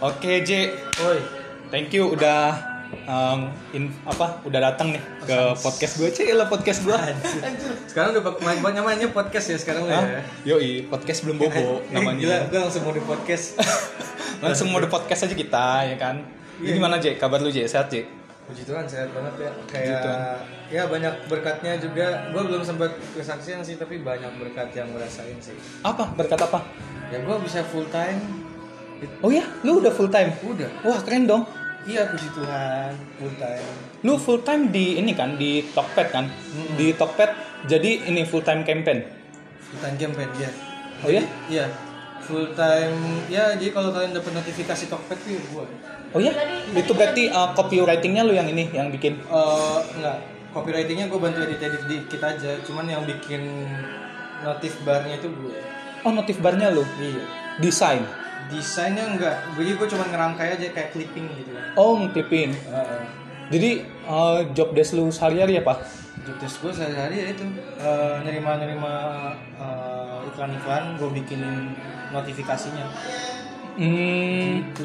Oke J, Oi, thank you udah um, in, apa udah datang nih ke podcast gue Cie lah podcast gue. sekarang udah main banyak namanya podcast ya sekarang lo ya. Yoi, podcast belum bobo Eh, Gila, namanya. gue langsung mau di podcast. Langsung mau di podcast aja kita ya kan. Jadi Iya. gimana J? Kabar lu J? Sehat J? Puji Tuhan sehat banget ya. Puji Kayak Tuhan. ya banyak berkatnya juga. Gue belum sempat kesaksian sih, tapi banyak berkat yang ngerasain sih. Apa? Berkat apa? Ya gue bisa full time. Oh ya, lu udah full time. Udah. Wah keren dong. Iya puji Tuhan full time. Lu full time di ini kan di Tokped kan? Mm-mm. Di Tokped jadi ini full time campaign. Full time campaign ya. Oh ya? Iya. Full time ya jadi kalau kalian dapat notifikasi Tokped tuh ya gue. Oh ya? Itu berarti uh, copywritingnya lu yang ini yang bikin. Eh enggak, copywritingnya gue bantu edit-edit dikit aja, cuman yang bikin notif barnya itu gue. Oh notif barnya lu Iya. desain. Desainnya enggak, jadi gue cuma ngerangkai aja kayak clipping gitu. Oh ngeklipin. Uh, Jadi uh, job desk lu sehari-hari apa? job desk gue sehari-hari ya itu eh, nerima-nerima eh, iklan-iklan, gue bikinin notifikasinya. Hmm, Gitu.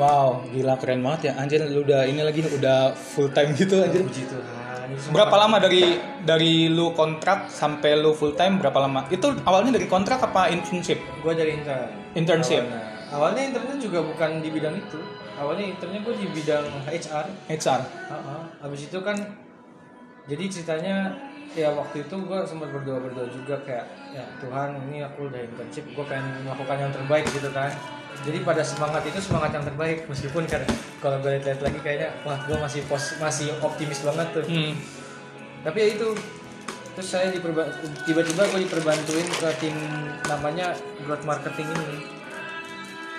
wow, gila keren banget ya. Anjir lu udah ini lagi udah full time gitu anjir. Puji Tuhan. Berapa lama dari dari lu kontrak sampai lu full time berapa lama? Itu awalnya dari kontrak apa internship? Gue dari intern. Internship. Awalnya, awalnya internnya juga bukan di bidang itu. Awalnya internnya gue di bidang HR. HR. Heeh. Habis itu kan jadi ceritanya ya waktu itu gue sempat berdoa berdoa juga kayak ya Tuhan ini aku udah internship gue pengen melakukan yang terbaik gitu kan jadi pada semangat itu semangat yang terbaik meskipun kan kalau gue lihat lagi kayaknya wah gue masih pos masih optimis banget tuh Hmm. tapi ya itu terus saya diperba- tiba-tiba gue diperbantuin ke tim namanya growth marketing ini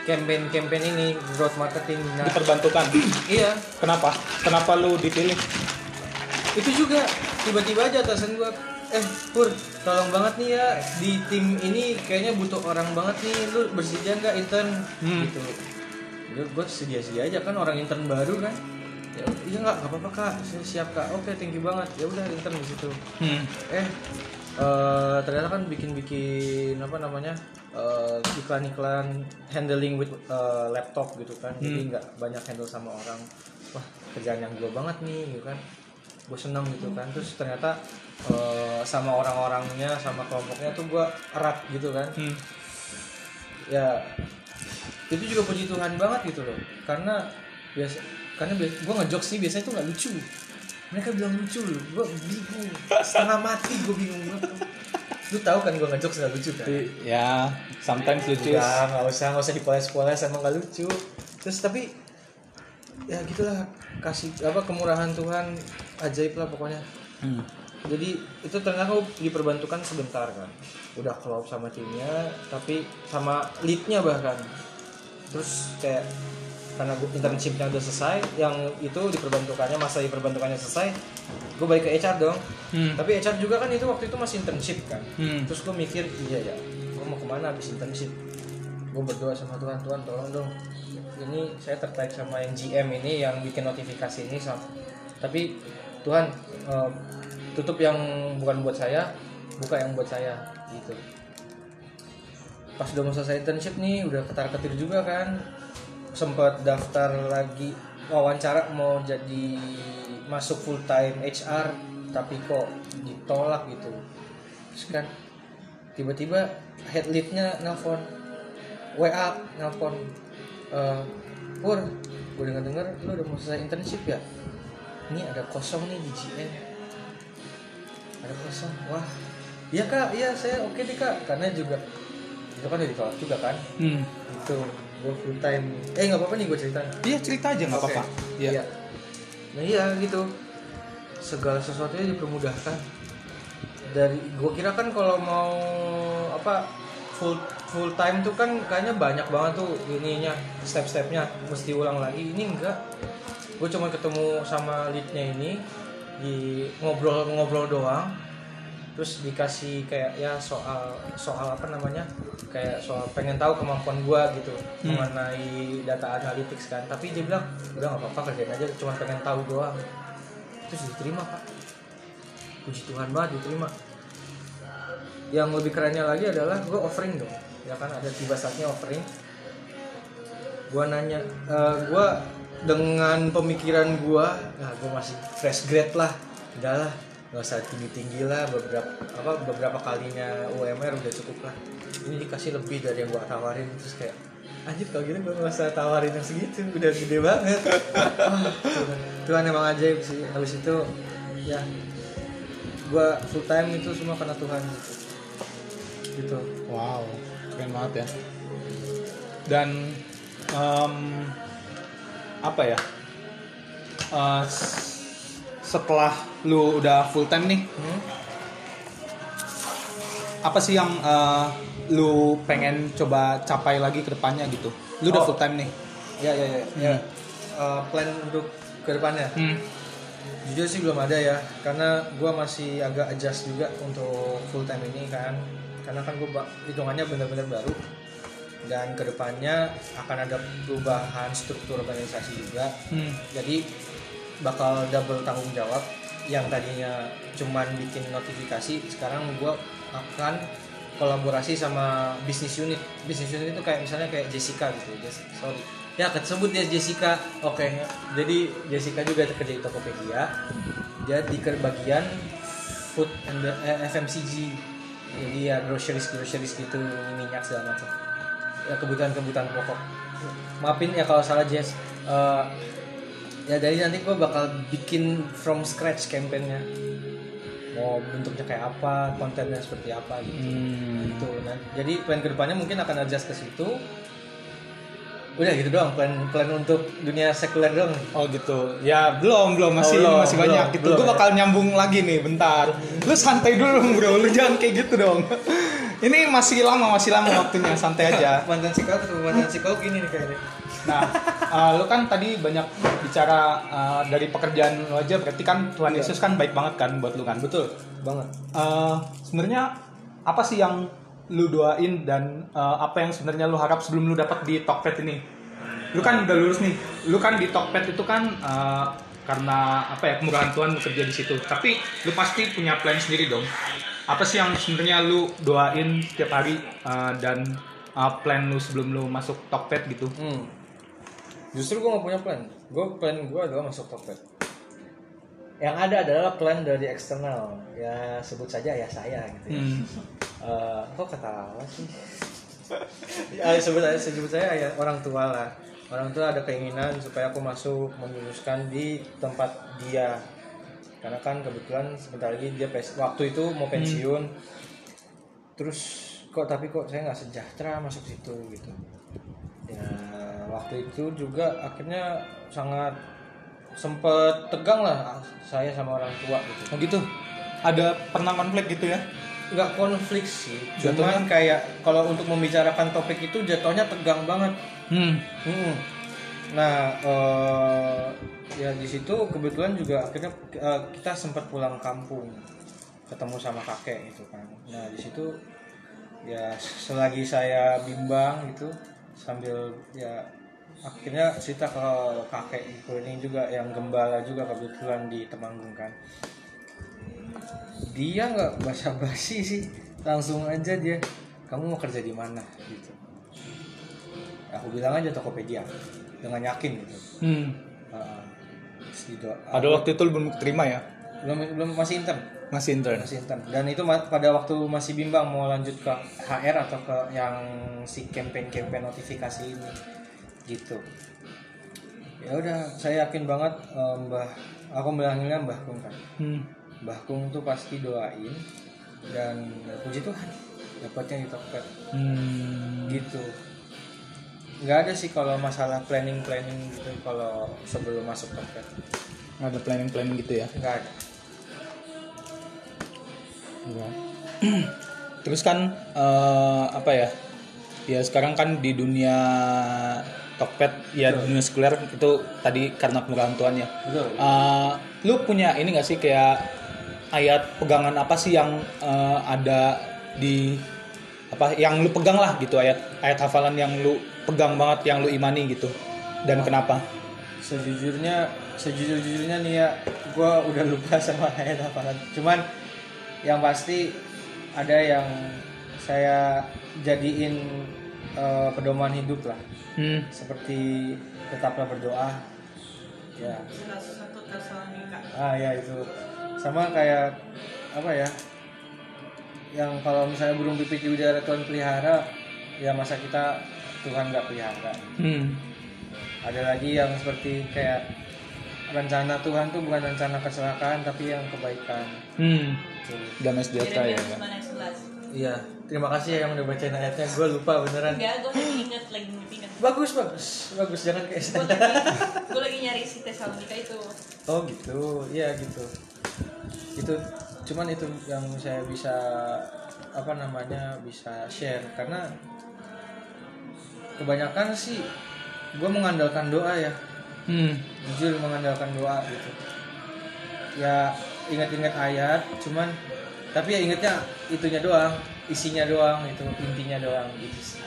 campaign campaign ini growth marketing nah, Diperbantukan. iya Kenapa? Kenapa lu dipilih? itu juga tiba-tiba aja atasan gua eh pur tolong banget nih ya di tim ini kayaknya butuh orang banget nih. Lu bersedia nggak intern Hmm. gitu. Gue gue sedia sedia aja kan orang intern baru kan. Ya iya nggak nggak apa-apa kak. Saya siap kak. Oke thank you banget. Ya udah intern di situ. Hmm. eh eh, ternyata kan bikin-bikin apa namanya eh, iklan-iklan handling with eh, laptop gitu kan. Jadi Hmm. nggak banyak handle sama orang. Wah kerjaan yang gue banget nih gitu kan gue seneng gitu kan. Terus ternyata eh, sama orang-orangnya sama kelompoknya tuh gue erat gitu kan. Hmm. ya itu juga puji Tuhan banget gitu loh. Karena biasa karena gue ngejokes sih biasanya tuh nggak lucu. Mereka bilang lucu loh. Gue bingung. Setengah mati gue bingung. Banget lu tahu kan gue ngejokes nggak lucu kan? Ya, sometimes lucu. Udah, nggak usah nggak usah dipoles-poles emang nggak lucu. Terus tapi ya gitulah. Kasih apa kemurahan Tuhan. Ajaib lah pokoknya. Hmm. jadi itu ternyata diperbantukan sebentar kan. Udah klop sama timnya tapi sama leadnya bahkan. Terus kayak karena gue internshipnya udah selesai yang itu diperbantukannya masa diperbantukannya selesai gue balik ke HR dong. Hmm. tapi HR juga kan itu waktu itu masih internship kan. Hmm. terus gue mikir iya ya. Gue mau ke mana habis internship gue berdoa sama Tuhan Tuhan tolong dong. Ini saya tertarik sama yang GM ini yang bikin notifikasi ini sama tapi Tuhan eh, tutup yang bukan buat saya buka yang buat saya gitu. Pas udah mau selesai internship nih udah ketar ketir juga kan. Sempat daftar lagi wawancara mau jadi masuk full time HR tapi kok ditolak gitu. Terus kan tiba-tiba head leadnya nelfon WA nelfon eh Pur gue denger denger lu udah mau selesai internship ya ini ada kosong nih di GM ada kosong wah iya kak iya saya oke deh kak karena juga itu kan udah ditolak juga kan Hmm. itu gue full time eh nggak apa-apa nih gue cerita Iya cerita aja nggak Oke. apa-apa. Iya. Iya. Nah iya gitu. Segala sesuatunya dipermudahkan. Dari gue kira kan kalau mau apa full full time tuh kan kayaknya banyak banget tuh ininya step-stepnya. Mesti ulang lagi. Ini enggak. Gue cuma ketemu sama leadnya ini di ngobrol-ngobrol doang. Terus dikasih kayak ya soal soal apa namanya? Kayak soal pengen tahu kemampuan gua gitu. Hmm. mengenai data analytics kan. Tapi dia bilang udah nggak apa-apa kerjain aja. Cuma pengen tahu doang. Terus diterima pak. Puji Tuhan banget diterima. Yang lebih kerennya lagi adalah gua offering dong ya kan ada tiba saatnya offering. Gua nanya eh, gua dengan pemikiran gua nah gua masih fresh grade lah. Udah lah nggak usah tinggi tinggi lah. Beberapa apa beberapa kalinya UMR udah cukup lah. Ini dikasih lebih dari yang gua tawarin. Terus kayak anjir kalau gitu gua nggak usah tawarin yang segitu. Udah gede banget. Wah, Tuhan, emang ajaib sih. Habis itu ya gua full time itu semua karena Tuhan gitu. Gitu. Wow, keren banget ya. Dan em, apa ya? S- setelah lu udah full time nih, Hmm? apa sih yang eh, lu pengen coba capai lagi ke depannya gitu? Lu udah Oh. full time nih. ya ya ya, ya. Eh, plan untuk ke depannya Hmm. jujur sih belum ada ya karena gua masih agak adjust juga untuk full time ini kan karena kan gue hitungannya benar-benar baru. Dan ke depannya akan ada perubahan struktur organisasi juga. Hmm. jadi bakal double tanggung jawab. Yang tadinya cuman bikin notifikasi sekarang gua akan kolaborasi sama bisnis unit. Bisnis unit itu kayak misalnya kayak Jessica gitu sorry. Ya kesebut dia Jessica. Oke jadi Jessica juga kerja di Tokopedia. Dia di bagian food and the- eh, FMCG jadi ya groceries groceries gitu minyak segala macam. Ya kebutuhan kebutuhan pokok. Maafin ya kalau salah Jess. Eh, ya dari nanti gue bakal bikin from scratch campaignnya. Mau bentuknya kayak apa kontennya seperti apa gitu. Hmm. gitu. Nah, jadi plan ke depannya mungkin akan adjust ke situ udah gitu doang plan plan untuk dunia sekuler dong Oh gitu. Ya belum belum masih Oh, belum, masih belum, banyak gitu. belum Gue ya. bakal nyambung lagi nih bentar. Lu santai dulu bro. Lu jangan kayak gitu dong. Ini masih lama masih lama waktunya santai aja. mantan psikolog mantan psikolog ini nih kayaknya Nah, uh, lu kan tadi banyak bicara uh, dari pekerjaan lu aja. Berarti kan Tuhan Iya. Yesus kan baik banget kan buat lu kan. betul banget Uh, sebenarnya apa sih yang lu doain dan uh, apa yang sebenarnya lu harap sebelum lu dapat di Tokped ini? Lu kan udah lulus nih. Lu kan di Tokped itu kan uh, karena apa ya kemurahan Tuhan bekerja di situ. Tapi lu pasti punya plan sendiri dong. Apa sih yang sebenarnya lu doain setiap hari uh, dan uh, plan lu sebelum lu masuk Tokped gitu? hmm. justru gue gak punya plan gue plan gue adalah masuk Tokped yang ada adalah plan dari eksternal ya sebut saja ya saya gitu ya Hmm. Eh, kok ketawa sih? ya, sebut saya sebut saya ya orang tua lah. Orang tua ada keinginan supaya aku masuk meluluskan di tempat dia. Karena kan kebetulan sebentar lagi dia pes- waktu itu mau pensiun. Terus kok tapi kok saya nggak sejahtera masuk situ gitu. Ya waktu itu juga akhirnya sangat sempet tegang lah saya sama orang tua gitu. Oh gitu. Ada pernah konflik gitu ya? Nggak konflik sih Jatuhnya? cuman kayak kalau untuk membicarakan topik itu jatuhnya tegang banget Hmm. Hmm. nah eh, ya di situ kebetulan juga akhirnya eh, kita sempat pulang kampung ketemu sama kakek gitu kan nah di situ ya selagi saya bimbang gitu sambil ya akhirnya cerita ke kakek ini juga yang gembala juga kebetulan di Temanggung kan dia nggak basa-basi sih langsung aja dia kamu mau kerja di mana gitu aku bilang aja Tokopedia dengan yakin gitu Hmm. Heeh. Terus dido- Pada waktu itu lu belum terima ya? belum belum masih intern Masih intern. masih intern dan itu ma- pada waktu masih bimbang mau lanjut ke HR atau ke yang si campaign campaign notifikasi ini gitu ya udah saya yakin banget eh, mbah aku bilangnya mbah Kung kan Hmm. Mbah Kung tuh pasti doain dan puji Tuhan dapatnya di Tokped Hmm. gitu nggak ada sih kalau masalah planning planning gitu kalau sebelum masuk Tokped Ada planning-planning gitu ya? nggak ada Terus kan eh, apa ya? Ya sekarang kan di dunia Tokped ya di dunia sekuler itu tadi karena kemurahan Tuhan ya. betul Eh, lu punya ini gak sih kayak ayat pegangan apa sih yang eh, ada di apa yang lu pegang lah gitu ayat ayat hafalan yang lu pegang banget yang lu imani gitu. Dan kenapa? sejujurnya sejujur-jujurnya nih ya gue udah lupa sama ayat hafalan. Cuman yang pasti ada yang saya jadiin eh, pedoman hidup lah. Hmm. seperti tetaplah berdoa. Ya. Ah ya itu sama kayak apa ya yang kalau misalnya burung pipit di udara Tuhan pelihara ya masa kita Tuhan nggak pelihara. Hmm. ada lagi yang seperti kayak rencana Tuhan tuh bukan rencana kecelakaan tapi yang kebaikan. Hmm. Tuh. Damai sejahtera ya. Yeremia 9 ayat 11 iya terima kasih ya yang udah bacain ayatnya. Gue lupa beneran. Enggak gue lagi inget lagi inget bagus bagus. Bagus jangan kayak gue saya. lagi gue lagi nyari si Tesalonika itu. Oh gitu. Iya gitu itu cuman itu yang saya bisa apa namanya bisa share karena kebanyakan sih gue mengandalkan doa ya Hmm. jujur mengandalkan doa gitu ya ingat-ingat ayat cuman tapi ya ingatnya itunya doang isinya doang itu intinya doang gitu sih.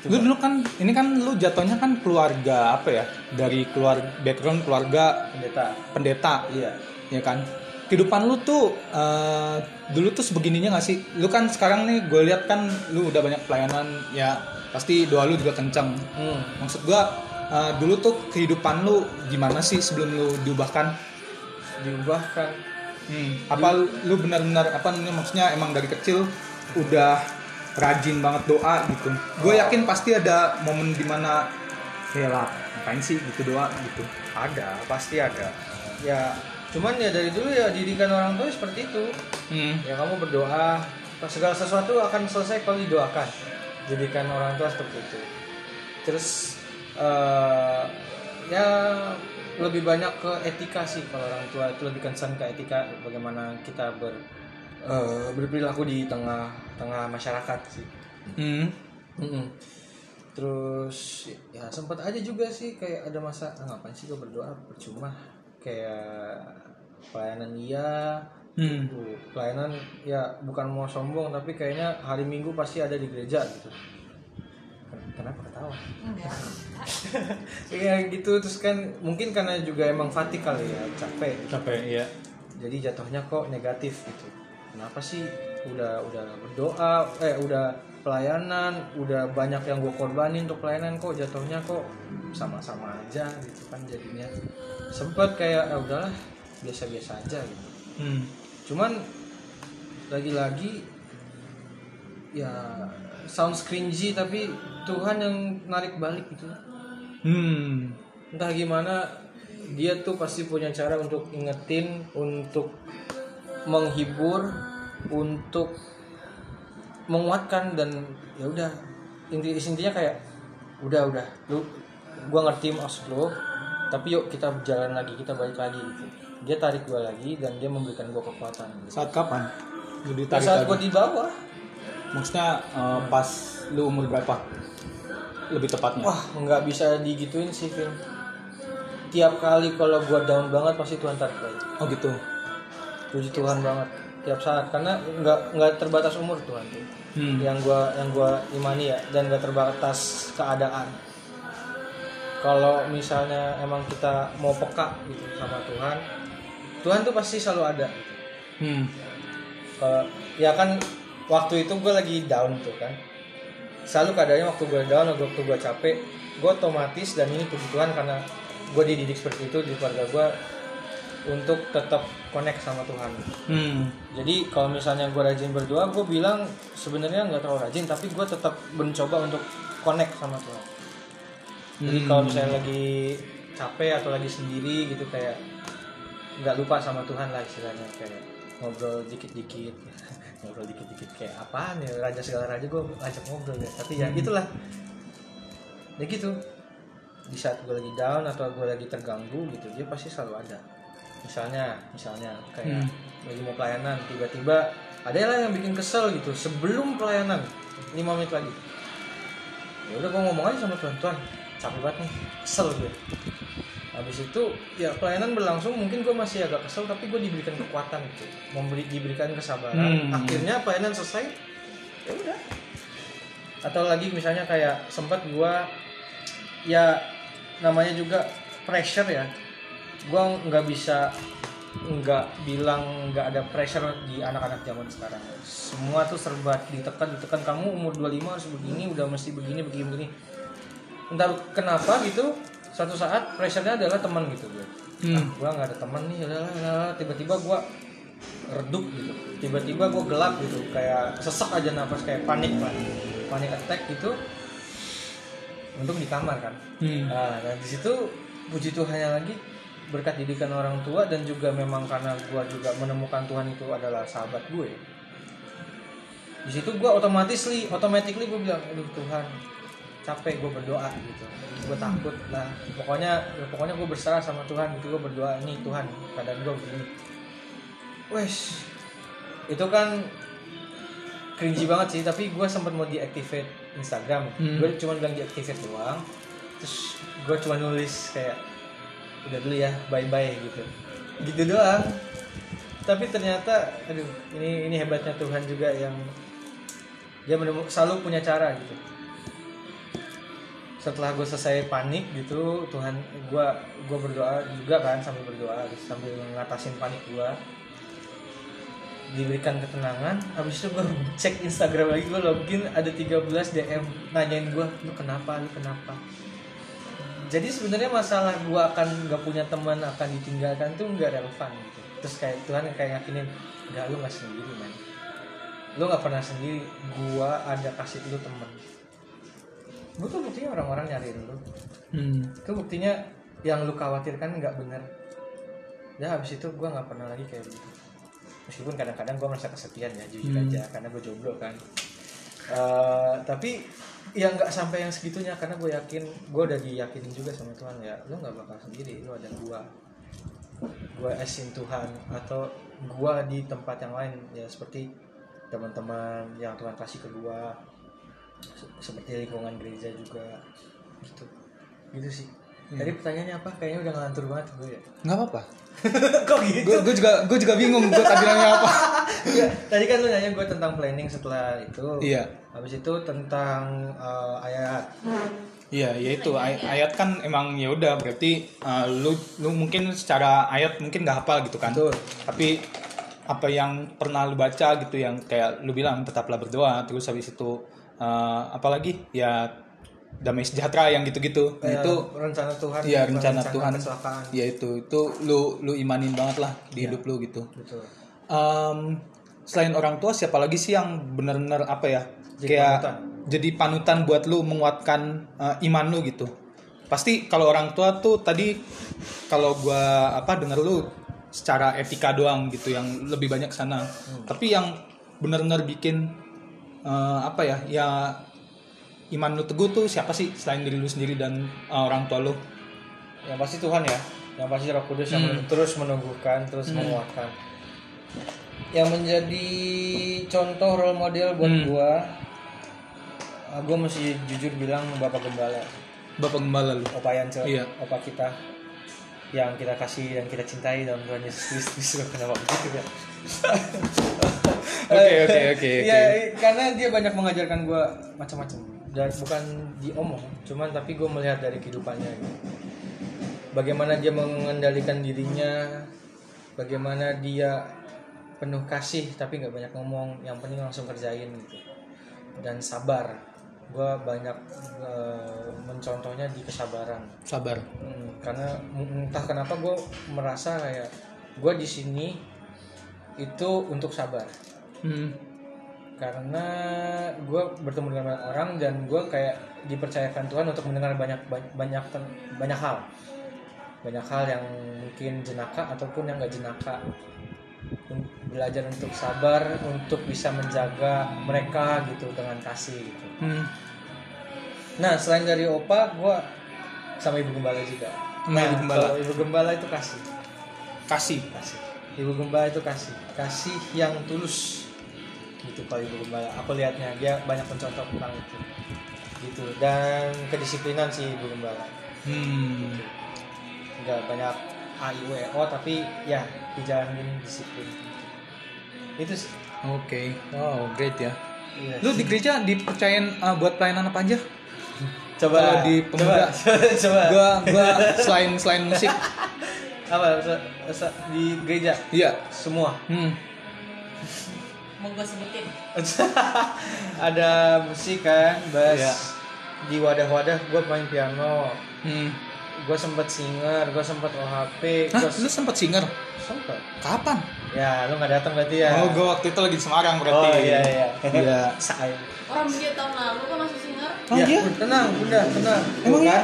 Itu, Lu dulu kan ini kan lu jatuhnya kan keluarga apa ya? Dari keluar background keluarga pendeta pendeta, iya ya kan? Kehidupan lu tuh eh, dulu tuh sebegininya gak sih? Lu kan sekarang nih gue lihat kan lu udah banyak pelayanan ya pasti doa lu juga kenceng. hmm. Maksud gua eh, dulu tuh kehidupan lu gimana sih sebelum lu diubahkan? diubahkan Hmm. Apa lu benar-benar apa namanya maksudnya emang dari kecil udah rajin banget doa gitu. Gue yakin pasti ada momen di mana ya lah ngapain sih gitu doa gitu. ada pasti ada ya cuman ya dari dulu ya didikan orang tua seperti itu. Hmm. ya kamu berdoa segala sesuatu akan selesai kalau didoakan. Jadikan orang tua seperti itu. Terus eh, ya lebih banyak ke etika sih kalau orang tua. Itu lebih concern ke etika bagaimana kita ber eh, berperilaku di tengah tengah masyarakat sih. Hmm. Mm-mm. Terus ya sempat aja juga sih kayak ada masa ah, ngapain sih gue berdoa? Percuma kayak pelayanan iya Hmm. tuh, pelayanan ya bukan mau sombong tapi kayaknya hari minggu pasti ada di gereja gitu. Ken- kenapa ketawa? Iya gitu. Terus kan mungkin karena juga emang fatigue kali ya capek. Capek ya. jadi jatuhnya kok negatif gitu. Kenapa sih udah udah berdoa eh udah pelayanan udah banyak yang gue korbanin untuk pelayanan kok jatuhnya kok sama-sama aja gitu kan jadinya sempet kayak ya udahlah biasa-biasa aja gitu Hmm. cuman lagi-lagi ya sounds cringy tapi Tuhan yang narik balik gitu Hmm. entah gimana dia tuh pasti punya cara untuk ingetin untuk menghibur untuk menguatkan dan ya udah inti intinya kayak udah udah lu gua ngerti maksud lu tapi yuk kita jalan lagi kita balik lagi gitu dia tarik gua lagi dan dia memberikan gua kekuatan gitu. Saat kapan? Lu ditarik saat gua di bawah Maksudnya eh, pas lu umur berapa? Lebih tepatnya. wah nggak bisa digituin sih Vin tiap kali kalau gua down banget pasti Tuhan tarik lagi Oh gitu. puji Tuhan banget tiap saat karena nggak nggak terbatas umur Tuhan tuh Hmm. yang gua yang gua imani ya dan nggak terbatas keadaan kalau misalnya emang kita mau peka gitu sama Tuhan Tuhan tuh pasti selalu ada gitu. Hmm. kalau ya kan waktu itu gue lagi down tuh kan selalu keadaannya waktu gue down atau waktu gue capek gue otomatis dan ini puji Tuhan karena gue dididik seperti itu di keluarga gue untuk tetap connect sama Tuhan. Hmm. jadi kalau misalnya gue rajin berdoa gue bilang sebenarnya nggak terlalu rajin tapi gue tetap mencoba untuk connect sama Tuhan. Jadi Hmm. kalau misalnya lagi capek atau lagi sendiri gitu kayak nggak lupa sama Tuhan lah istilahnya kayak ngobrol dikit-dikit. Ngobrol dikit-dikit kayak apaan ya raja segala raja gue ajak ngobrol ya. Tapi ya Hmm. gitulah. Ya gitu. Di saat gue lagi down atau gue lagi terganggu gitu dia pasti selalu ada misalnya misalnya kayak Hmm. lagi mau pelayanan tiba-tiba ada lah yang bikin kesel gitu sebelum pelayanan 5 menit lagi. Ya udah gue ngomong aja sama Tuhan Tuhan capek banget nih kesel gue habis itu ya pelayanan berlangsung mungkin gue masih agak kesel tapi gue diberikan kekuatan gitu. Memberi diberikan kesabaran. Hmm. akhirnya pelayanan selesai ya udah. Atau lagi misalnya kayak sempat gue ya namanya juga pressure ya gue nggak bisa nggak bilang nggak ada pressure di anak-anak zaman sekarang. Semua tuh serba ditekan ditekan. Kamu umur 25 harus begini udah mesti begini begini begini. Entah kenapa gitu? Suatu saat pressure-nya adalah teman gitu gue Hmm. gua nggak ada teman nih tiba-tiba gua redup gitu. Tiba-tiba gua gelap gitu. Kayak sesek aja nafas kayak panik lah panik attack gitu. Untuk di kamar kan. Hmm. nah dan di situ puji Tuhannya lagi berkat didikan orang tua dan juga memang karena gua juga menemukan Tuhan itu adalah sahabat gue. Di situ gua otomatis li automatically gue bilang aduh Tuhan capek gue berdoa gitu. Gue takut lah. Pokoknya ya pokoknya gue berserah sama Tuhan gitu. Gue berdoa nih Tuhan keadaan gue begini. Wes itu kan cringy banget sih. Tapi gue sempat mau deactivate Instagram. Hmm. gue cuma bilang deactivate doang. Terus gue cuma nulis kayak udah dulu ya bye bye gitu. Gitu doang. Tapi ternyata aduh ini ini hebatnya Tuhan juga yang dia menemukan selalu punya cara gitu. Setelah gue selesai panik gitu Tuhan gue gue berdoa juga kan sambil berdoa sambil ngatasin panik gue diberikan ketenangan habis itu gue cek Instagram lagi gue login ada 13 DM nanyain gue lu kenapa? Lu kenapa jadi sebenarnya masalah gue akan nggak punya teman akan ditinggalkan tuh nggak relevan gitu. Terus kayak Tuhan kayak yakinin nggak lu nggak sendiri man lu nggak pernah sendiri gue ada kasih lu teman gue tuh buktinya orang-orang nyariin lu. Hmm. itu buktinya yang lu khawatirkan nggak bener. Ya habis itu gue nggak pernah lagi kayak gitu. Meskipun kadang-kadang gue merasa kesepian ya jujur Hmm. aja karena gue jomblo kan Eh, tapi ya nggak sampai yang segitunya karena gue yakin gue udah diyakinin juga sama Tuhan ya lu nggak bakal sendiri lu ada gue gue asin Tuhan atau gue di tempat yang lain ya seperti teman-teman yang Tuhan kasih ke gue Se- seperti lingkungan gereja juga gitu. Gitu sih tadi pertanyaannya apa kayaknya udah ngelantur banget gue ya Nggak apa-apa. kok gitu Gue gue juga gue juga bingung gue tadi nanya apa. Iya, tadi kan lu nanya gue tentang planning setelah itu Iya. habis itu tentang eh, ayat Iya, ya itu ay- ayat kan emang ya udah berarti uh, lu lu mungkin secara ayat mungkin nggak hafal gitu kan. Betul. Tapi apa yang pernah lu baca gitu yang kayak lu bilang tetaplah berdoa terus habis itu uh, apalagi ya damai sejahtera yang gitu-gitu. Nah, Eh, itu rencana Tuhan Iya bukan rencana Tuhan. kecelakaan Ya itu itu lu lu imanin banget lah di hidup lu gitu. betul Em, selain orang tua siapa lagi sih yang benar-benar apa ya Jadi kayak panutan. jadi panutan buat lu menguatkan eh, iman lu gitu. Pasti kalau orang tua tuh tadi kalau gua apa denger lu secara etika doang gitu yang lebih banyak sana. Tapi yang benar-benar bikin eh, apa ya ya iman lu teguh tuh siapa sih selain diri lu sendiri dan eh, orang tua lu? yang pasti Tuhan ya yang pasti Roh Kudus yang Hmm. terus menumbuhkan terus menguatkan yang menjadi contoh role model buat Hmm. gua uh, gua mesti jujur bilang Bapak Gembala Bapak gembala lu. Opa Yance Iya. Opa kita yang kita kasih dan kita cintai dalam Tuhan Yesus Kristus kenapa begitu ya Oke oke oke ya karena dia banyak mengajarkan gua macam-macam dan bukan diomong cuman tapi gue melihat dari kehidupannya gitu. bagaimana dia mengendalikan dirinya bagaimana dia penuh kasih tapi nggak banyak ngomong yang penting langsung kerjain gitu dan sabar gue banyak eh, mencontohnya di kesabaran Sabar. Hmm, karena entah kenapa gue merasa kayak gue di sini itu untuk sabar Hmm. Karena gue bertemu dengan banyak orang dan gue kayak dipercayakan Tuhan untuk mendengar banyak banyak banyak, banyak hal. Banyak hal yang mungkin jenaka ataupun yang gak jenaka. Belajar untuk sabar untuk bisa menjaga mereka gitu dengan kasih gitu. Hmm. nah selain dari opa gue sama ibu gembala juga. Sama ibu gembala. ibu gembala itu kasih. Kasih. kasih. Ibu gembala itu kasih. Kasih yang tulus gitu kalau ibu gembala aku lihatnya dia banyak mencontoh tentang itu gitu dan kedisiplinan sih ibu gembala Hmm. nggak banyak a i u e o tapi ya dijalanin disiplin itu sih Oke. Wow, great ya. Iya. Lu di gereja dipercayain uh, buat pelayanan apa aja? coba kalau di pemuda, coba, coba. Gua gua selain selain musik apa di gereja Iya. semua Hmm. Mau gue sebutin. ada musik kan bass Iya. di wadah-wadah gue main piano Hmm. gue sempet singer gue sempet OHP Hah, gue lu sempet singer? sempet Kapan? ya lu nggak datang berarti ya Oh, gue waktu itu lagi di Semarang berarti. oh iya iya Iya. Say. Orang dia tahun lalu kan masih singer. Oh, ya, iya? tenang bunda tenang Emang iya?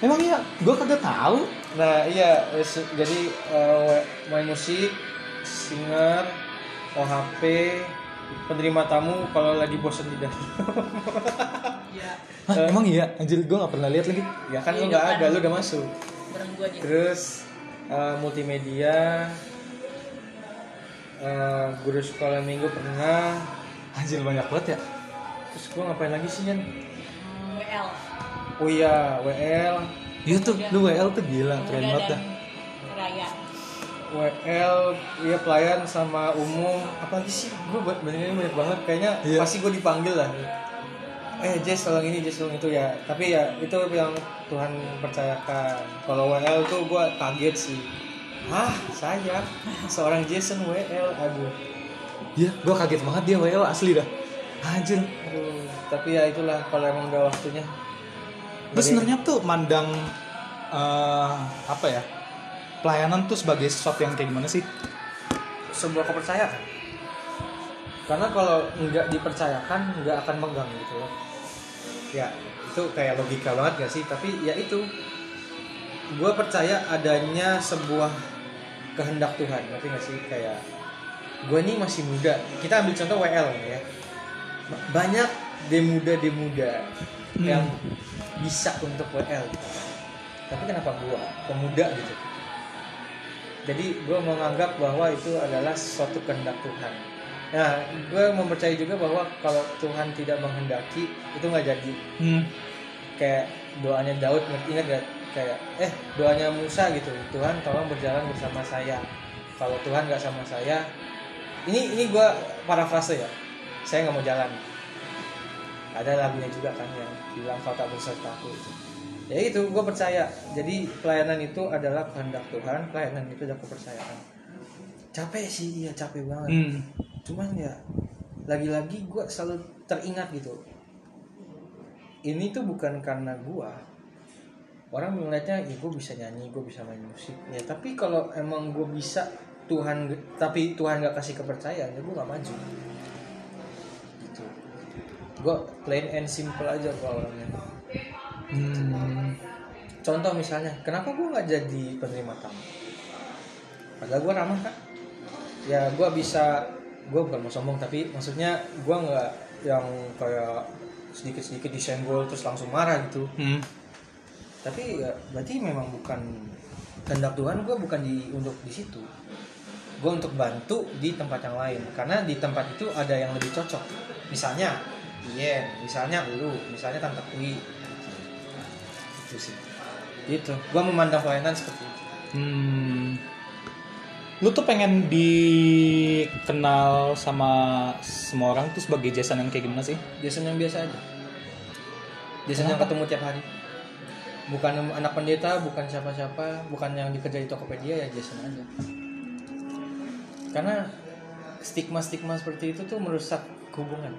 Emang iya? Gue kagak tahu. nah iya jadi eh, main musik singer OHP penerima tamu kalau lagi bosan di dalam Iya. Hah, emang iya? Anjir, gue gak pernah lihat lagi. ya kan Iya, lu nggak kan. ada lu udah masuk Bareng gue aja. terus eh, multimedia eh, guru sekolah minggu pernah Anjir, banyak banget ya. terus gua ngapain lagi sih Yan? Hmm, WL. oh iya WL Iya tuh, lu WL tuh gila, keren banget dah. Raya. WL iya pelayan sama umum. Apa lagi sih gue bener banyak banget. Kayaknya Iya. pasti gue dipanggil lah. Eh Jess tolong ini Jess tolong itu ya. Tapi ya itu yang Tuhan percayakan. Kalau WL tuh gue kaget sih. Ah saya? Seorang Jason WL aduh. Iya, gue kaget banget dia WL asli dah. Anjir. aduh tapi ya itulah kalau emang udah waktunya. Terus sebenarnya tuh mandang eh, apa ya? Pelayanan tuh sebagai sesuatu yang kayak gimana sih? sebuah kepercayaan. Karena kalau nggak dipercayakan nggak akan megang gitu loh. Ya itu kayak logika banget gak sih? Tapi ya itu. Gue percaya adanya sebuah kehendak Tuhan ngerti gak sih? Kayak gue ini masih muda. Kita ambil contoh WL ya. Banyak demuda demuda Hmm. yang bisa untuk WL tapi kenapa gue pemuda gitu jadi gue menganggap bahwa itu adalah suatu kehendak Tuhan. Nah, gue mempercayai juga bahwa kalau Tuhan tidak menghendaki itu nggak jadi. Hmm. Kayak doanya Daud, ingat gak? Kayak eh doanya Musa gitu. Tuhan tolong berjalan bersama saya. Kalau Tuhan nggak sama saya, ini ini gue parafrase ya. Saya nggak mau jalan. Ada lagunya juga kan yang bilang kau tak bersertaku itu ya itu gue percaya. Jadi pelayanan itu adalah kehendak Tuhan pelayanan itu adalah kepercayaan. Capek sih iya capek banget. Hmm. cuman ya lagi-lagi gue selalu teringat gitu. Ini tuh bukan karena gue orang melihatnya ya gue bisa nyanyi gue bisa main musik. Ya tapi kalau emang gue bisa Tuhan tapi Tuhan gak kasih kepercayaan ya gue gak maju. Gitu. Gue plain and simple aja gue orangnya Hmm. Contoh misalnya, kenapa gue nggak jadi penerima tamu? Padahal gue ramah kan? Ya gue bisa, gue bukan mau sombong tapi maksudnya gue nggak yang kayak sedikit-sedikit disenggol terus langsung marah gitu. Hmm. Tapi ya berarti memang bukan kehendak Tuhan gue bukan di untuk di situ. Gue untuk bantu di tempat yang lain karena di tempat itu ada yang lebih cocok. Misalnya, iya, misalnya lu, misalnya Tante Kui, itu sih. Gitu. Gua memandang pelayanan seperti itu. Hmm. Lu tuh pengen dikenal sama semua orang tuh sebagai Jason yang kayak gimana sih? Jason yang biasa aja. Jason yang ketemu tiap hari. Bukan anak pendeta bukan siapa-siapa bukan yang dikerja di Tokopedia ya Jason aja. Karena stigma-stigma seperti itu tuh merusak hubungan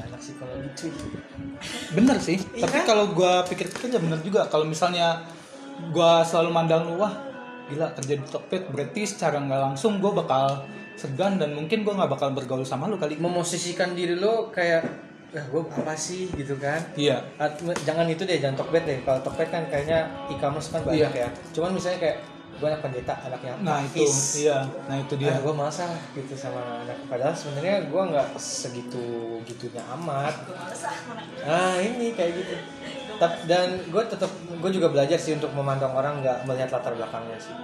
anak psikologi cuy Bener sih. Iya Tapi kan? kalau gua pikir-pikir ya bener juga. Kalau misalnya gua selalu mandang lu wah gila kerja di Tokped berarti secara nggak langsung gua bakal segan dan mungkin gua nggak bakal bergaul sama lu kali. memosisikan diri lo kayak ya gue apa sih gitu kan Iya. At- jangan itu deh jangan Tokped deh kalau Tokped kan kayaknya e-commerce kan banyak Iya. ya cuman misalnya kayak gue anak pendeta anaknya Nah itu, iya. Nah itu dia. Ah, gue malas ah gitu sama anak padahal sebenarnya gue nggak segitu gitunya amat Gue males ah mana. ah ini kayak gitu dan gue tetap gue juga belajar sih untuk memandang orang nggak melihat latar belakangnya sih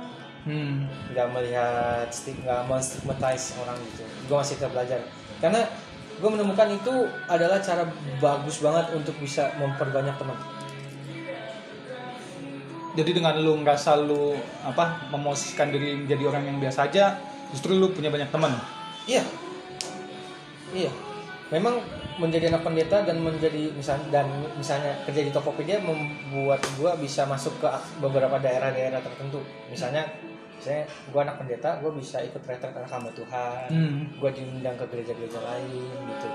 Hmm. nggak melihat stig nggak menstigmatize orang gitu gue masih tetap belajar karena gue menemukan itu adalah cara bagus banget untuk bisa memperbanyak teman Jadi dengan lu ngerasa lu apa memosisikan diri menjadi orang yang biasa aja, justru lu punya banyak teman. iya. Iya. Memang menjadi anak pendeta dan menjadi misal dan misalnya kerja di Tokopedia membuat gue bisa masuk ke beberapa daerah-daerah tertentu. Misalnya misalnya gue anak pendeta gue bisa ikut retret anak hamba Tuhan. Hmm. gue diundang ke gereja-gereja lain gitu.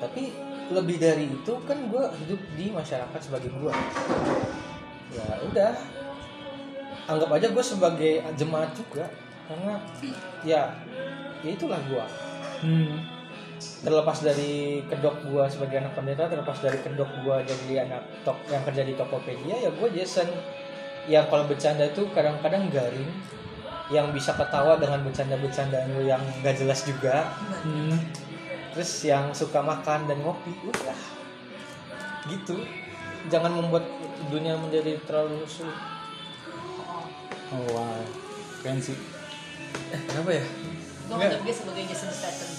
Tapi lebih dari itu kan gue hidup di masyarakat sebagai gue ya udah. Anggap aja gue sebagai jemaat juga karena ya ya itulah gue Hmm. terlepas dari kedok gue sebagai anak pendeta terlepas dari kedok gue jadi anak tok yang kerja di Tokopedia ya gue Jason. Yang kalau bercanda itu kadang-kadang garing yang bisa ketawa dengan bercanda-bercandaan lu yang gak jelas juga. Hmm. terus yang suka makan dan ngopi udah. Gitu jangan membuat dunia menjadi terlalu sulit Oh wow. Keren sih. eh kenapa ya Gue Enggak. nganggap dia sebagai Jason Statham.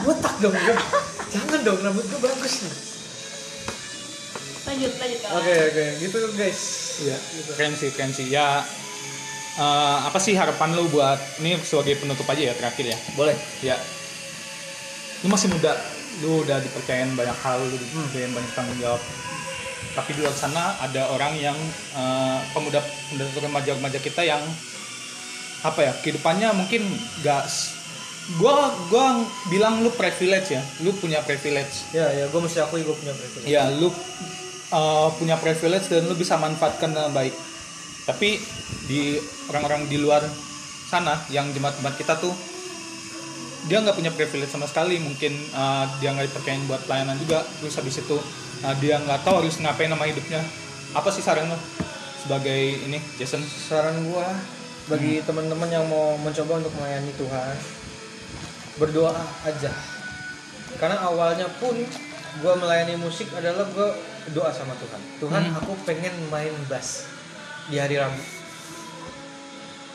botak dong gue jangan dong rambut gue bagus nih Lanjut, lanjut oke oke gitu guys Iya. Keren sih, keren sih. Ya eh, apa sih harapan lu buat ini sebagai penutup aja ya terakhir ya? boleh Ya. Lu masih muda, lu udah dipercayain banyak hal, lu dipercayain banyak tanggung jawab. Tapi di luar sana ada orang yang eh, pemuda pemuda remaja-remaja kita yang apa ya kehidupannya mungkin gak gua gua bilang lu privilege ya lu punya privilege. Ya ya gue mesti akui gue punya privilege. Ya lu uh, punya privilege dan lu bisa manfaatkan dengan baik. Tapi di orang-orang di luar sana yang jemaat-jemaat kita tuh dia nggak punya privilege sama sekali mungkin uh, dia nggak dipercayain buat pelayanan juga. Terus habis itu uh, dia nggak tahu harus ngapain sama hidupnya. Apa sih saran lo sebagai ini Jason? Saran gua bagi teman-teman yang mau mencoba untuk melayani Tuhan berdoa aja. Karena awalnya pun gua melayani musik adalah gua doa sama Tuhan. Tuhan Hmm. aku pengen main bass di hari Rabu.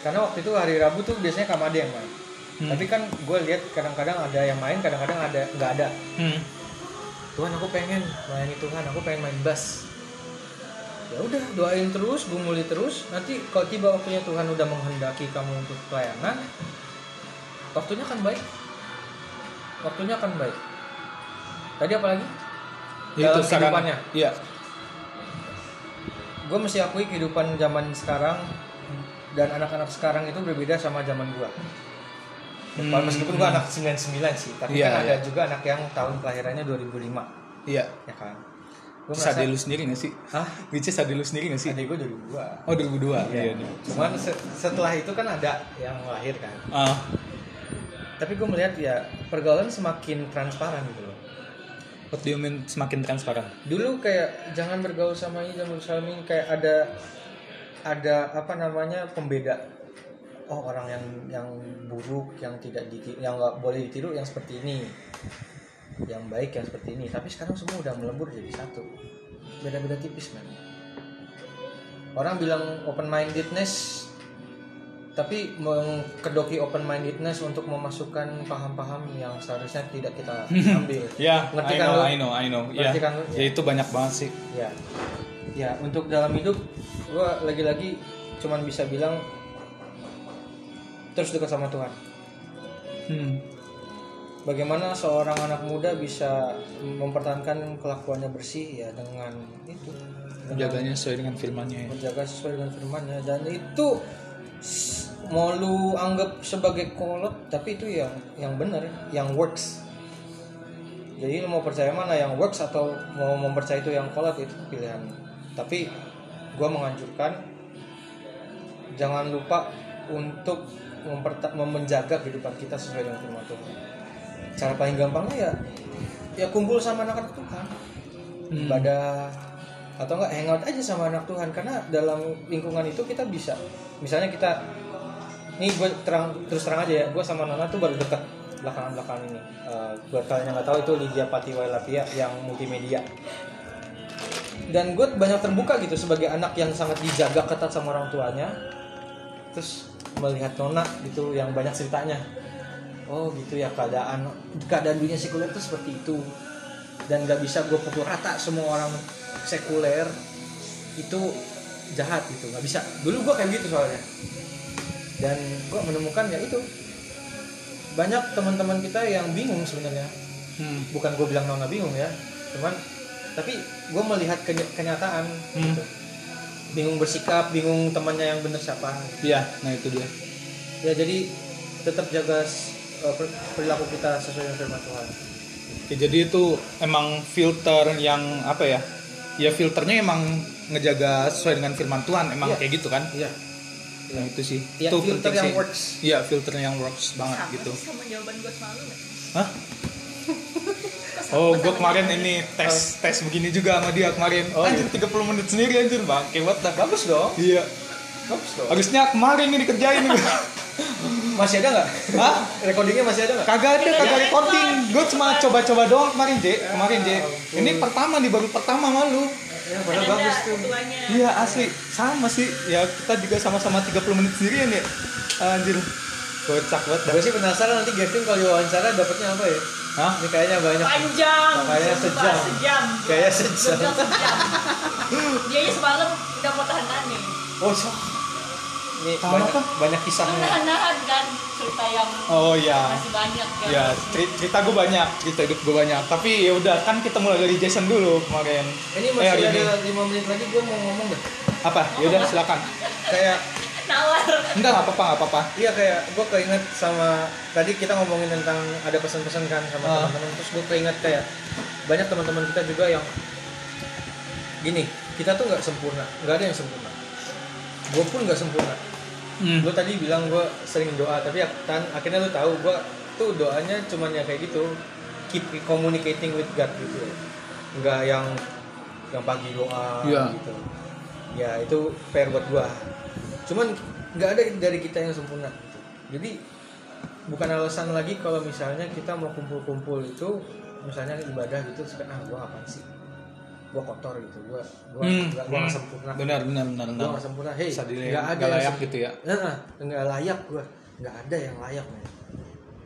Karena waktu itu hari Rabu tuh biasanya Kamade yang main Hmm. tapi kan gue lihat kadang-kadang ada yang main kadang-kadang ada nggak ada. Hmm. Tuhan aku pengen melayani Tuhan aku pengen main bass. Ya udah doain terus gumuli terus. Nanti kalau tiba waktunya Tuhan udah menghendaki kamu untuk pelayanan waktunya akan baik. Waktunya akan baik. Tadi apa lagi? Ya, Dalam saran- kehidupannya. iya. Gue mesti akui kehidupan zaman sekarang dan anak-anak sekarang itu berbeda sama zaman gue Hmm. meskipun gue anak 99 sih tapi Iya, kan ada iya. juga anak yang tahun kelahirannya 2005 iya ya kan gue Terus ada lu sendiri gak sih? Hah? Which is ada lu sendiri gak sih? Adik gue 2002 Oh 2002 Iya. iya. Cuman se- setelah itu kan ada yang lahir kan. Ah, Tapi gue melihat ya pergaulan semakin transparan gitu loh. what do you mean semakin transparan? Dulu kayak jangan bergaul sama ini, jangan bergaul sama ini kayak ada ada apa namanya pembeda. Oh orang yang yang buruk, yang tidak ditiru, yang nggak boleh ditiru, yang seperti ini, yang baik yang seperti ini. Tapi sekarang semua udah melebur jadi satu. Beda-beda tipis man. Orang bilang open mindedness tapi mengkedoki open mindedness untuk memasukkan paham-paham yang seharusnya tidak kita ambil. Ya, Ngerti I kan know, lu? I know, I know. Ya, Ngerti kan ya itu banyak banget sih. Ya, ya untuk dalam hidup gue lagi-lagi cuman bisa bilang terus dekat sama Tuhan. Hmm. Bagaimana seorang anak muda bisa mempertahankan kelakuannya bersih ya dengan itu, Menjaganya sesuai dengan firmannya ya. menjaga sesuai dengan firmannya dan itu mau lu anggap sebagai kolot tapi itu yang yang benar yang works jadi lu mau percaya mana yang works atau mau mempercayai itu yang kolot itu pilihan tapi gua menganjurkan jangan lupa untuk menjaga kehidupan kita sesuai dengan firman Tuhan. Cara paling gampangnya ya ya kumpul sama anak-anak Tuhan. Hmm. ibadah atau enggak hangout aja sama anak Tuhan. Karena dalam lingkungan itu kita bisa misalnya kita ini gue terang terus terang aja ya gue sama Nona tuh baru dekat belakangan belakangan ini. Eh, buat kalian yang nggak tahu itu Lydia Patiwailatia yang multimedia. Dan gue banyak terbuka gitu sebagai anak yang sangat dijaga ketat sama orang tuanya. Terus melihat Nona gitu yang banyak ceritanya. Oh gitu ya keadaan keadaan dunia sekuler itu seperti itu. Dan nggak bisa gue pukul rata semua orang sekuler. Itu jahat gitu nggak bisa. Dulu gue kayak gitu soalnya. Dan gue menemukan ya itu. Banyak teman-teman kita yang bingung sebenarnya. Hmm. bukan gue bilang nona bingung ya cuman tapi gue melihat keny- kenyataan Hmm. gitu. Bingung bersikap bingung temannya yang bener siapa Iya, nah itu dia. ya jadi tetap jaga eh, per- perilaku kita sesuai dengan firman Tuhan Oke, jadi itu emang filter yang apa ya? Ya filternya emang ngejaga sesuai dengan firman Tuhan, emang Iya. kayak gitu kan? iya Nah, itu sih. ya itu filter yang sih. works Iya, filter yang works banget Sama gitu. sama jawaban gue selalu nggak? Hah? Oh, gue kemarin ini tes tes begini juga sama dia kemarin. Oh, anjir iya. 30 menit sendiri anjir, Bang. Kayak what dah. bagus dong Iya. bagus dong Harusnya kemarin ini dikerjain nih. masih ada nggak Hah? recordingnya masih ada nggak Kagak ada, kagak recording. record. Gue cuma coba-coba doang kemarin, J. Kemarin, J. Ini pertama nih, baru pertama malu. ya padahal ada bagus tuh. Iya, asli. Sama sih. Ya, kita juga sama-sama 30 menit sendirian ya. Anjir. Kocak banget gue sih penasaran nanti Gavin kalau diwawancara dapetnya apa ya Hah? ini kayaknya banyak Panjang. Sumpah, sejam. Sejam. Kayaknya sejam. bilang sejam. Dia aja semalam udah mau tahan nih. oh so ini Tahan banyak apa? banyak kisahnya Nahan-nahan kan cerita yang Oh iya. masih banyak kan. Ya, ceri- cerita gue banyak, cerita hidup gue banyak. Tapi ya udah kan kita mulai dari Jason dulu kemarin. ini Eh, masih ini. ada lima menit lagi gue mau ngomong deh Apa? Ya udah silakan. kayak Nawar. Enggak, nggak apa-apa, nggak apa-apa. iya kayak gue keinget sama tadi kita ngomongin tentang ada pesan-pesan kan sama Ah. teman-teman terus gue keinget kayak banyak teman-teman kita juga yang gini kita tuh nggak sempurna nggak ada yang sempurna gue pun nggak sempurna Hmm. lu tadi bilang gue sering doa tapi ak- tan akhirnya lu tahu gue tuh doanya cuman ya kayak gitu keep communicating with God gitu nggak yang yang pagi doa Iya. gitu ya itu fair buat gue cuman nggak ada dari kita yang sempurna. Gitu. jadi bukan alasan lagi kalau misalnya kita mau kumpul-kumpul itu misalnya ibadah gitu terus ah gue apa sih? Gue kotor gitu gue gue Hmm, gue hmm. sempurna. Benar, benar, benar, gue nggak sempurna. Hei nggak ada yang layak gitu ya. Nah, nggak layak gue nggak ada yang layak men.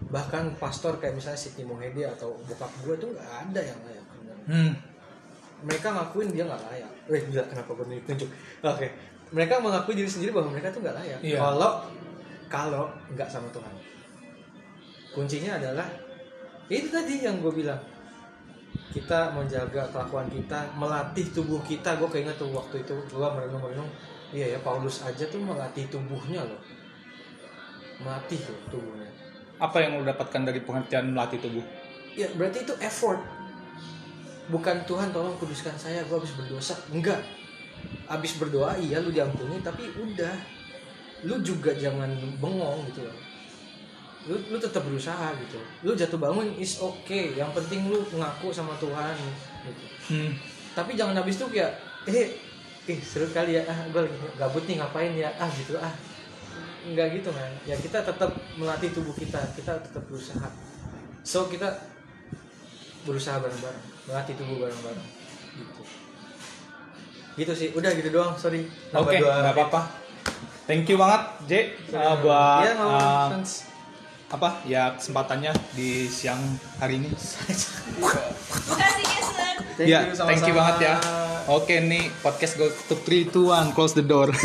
Bahkan pastor kayak misalnya Siti Mohede atau bokap gue tuh nggak ada yang layak. Hmm. mereka ngakuin dia nggak layak. Eh gila kenapa gue tunjuk oke mereka mengakui diri sendiri bahwa mereka tuh nggak layak. Iya. kalau kalau nggak sama Tuhan. Kuncinya adalah itu tadi yang gue bilang. Kita menjaga kelakuan kita melatih tubuh kita. Gue keinget tuh waktu itu gue merenung merenung iya ya Paulus aja tuh melatih tubuhnya loh. Melatih loh tubuhnya. Apa yang lo dapatkan dari pengertian melatih tubuh? ya berarti itu effort. Bukan Tuhan tolong kuduskan saya gue habis berdosa. Enggak habis berdoa iya lu diampuni tapi udah. Lu juga jangan bengong gitu loh. Lu lu tetap berusaha gitu. Lu jatuh bangun is okay. Yang penting lu ngaku sama Tuhan gitu. Hmm. tapi jangan habis itu kayak eh eh seru kali ya. Ah gue lagi gabut nih ngapain ya? Ah gitu ah. Nggak gitu kan ya kita tetap melatih tubuh kita. Kita tetap berusaha. So kita berusaha bareng-bareng. Melatih tubuh bareng-bareng. Gitu gitu sih udah gitu doang sorry Oke, dua nggak apa-apa. Thank you banget, J, uh, buat Iya, nggak uh, apa-apa, Sans. apa ya kesempatannya di siang hari ini. Makasih Jason. Thank Ya, you, thank you sama-sama. banget ya. Oke nih podcast gue tutup 3 2 1 close the door.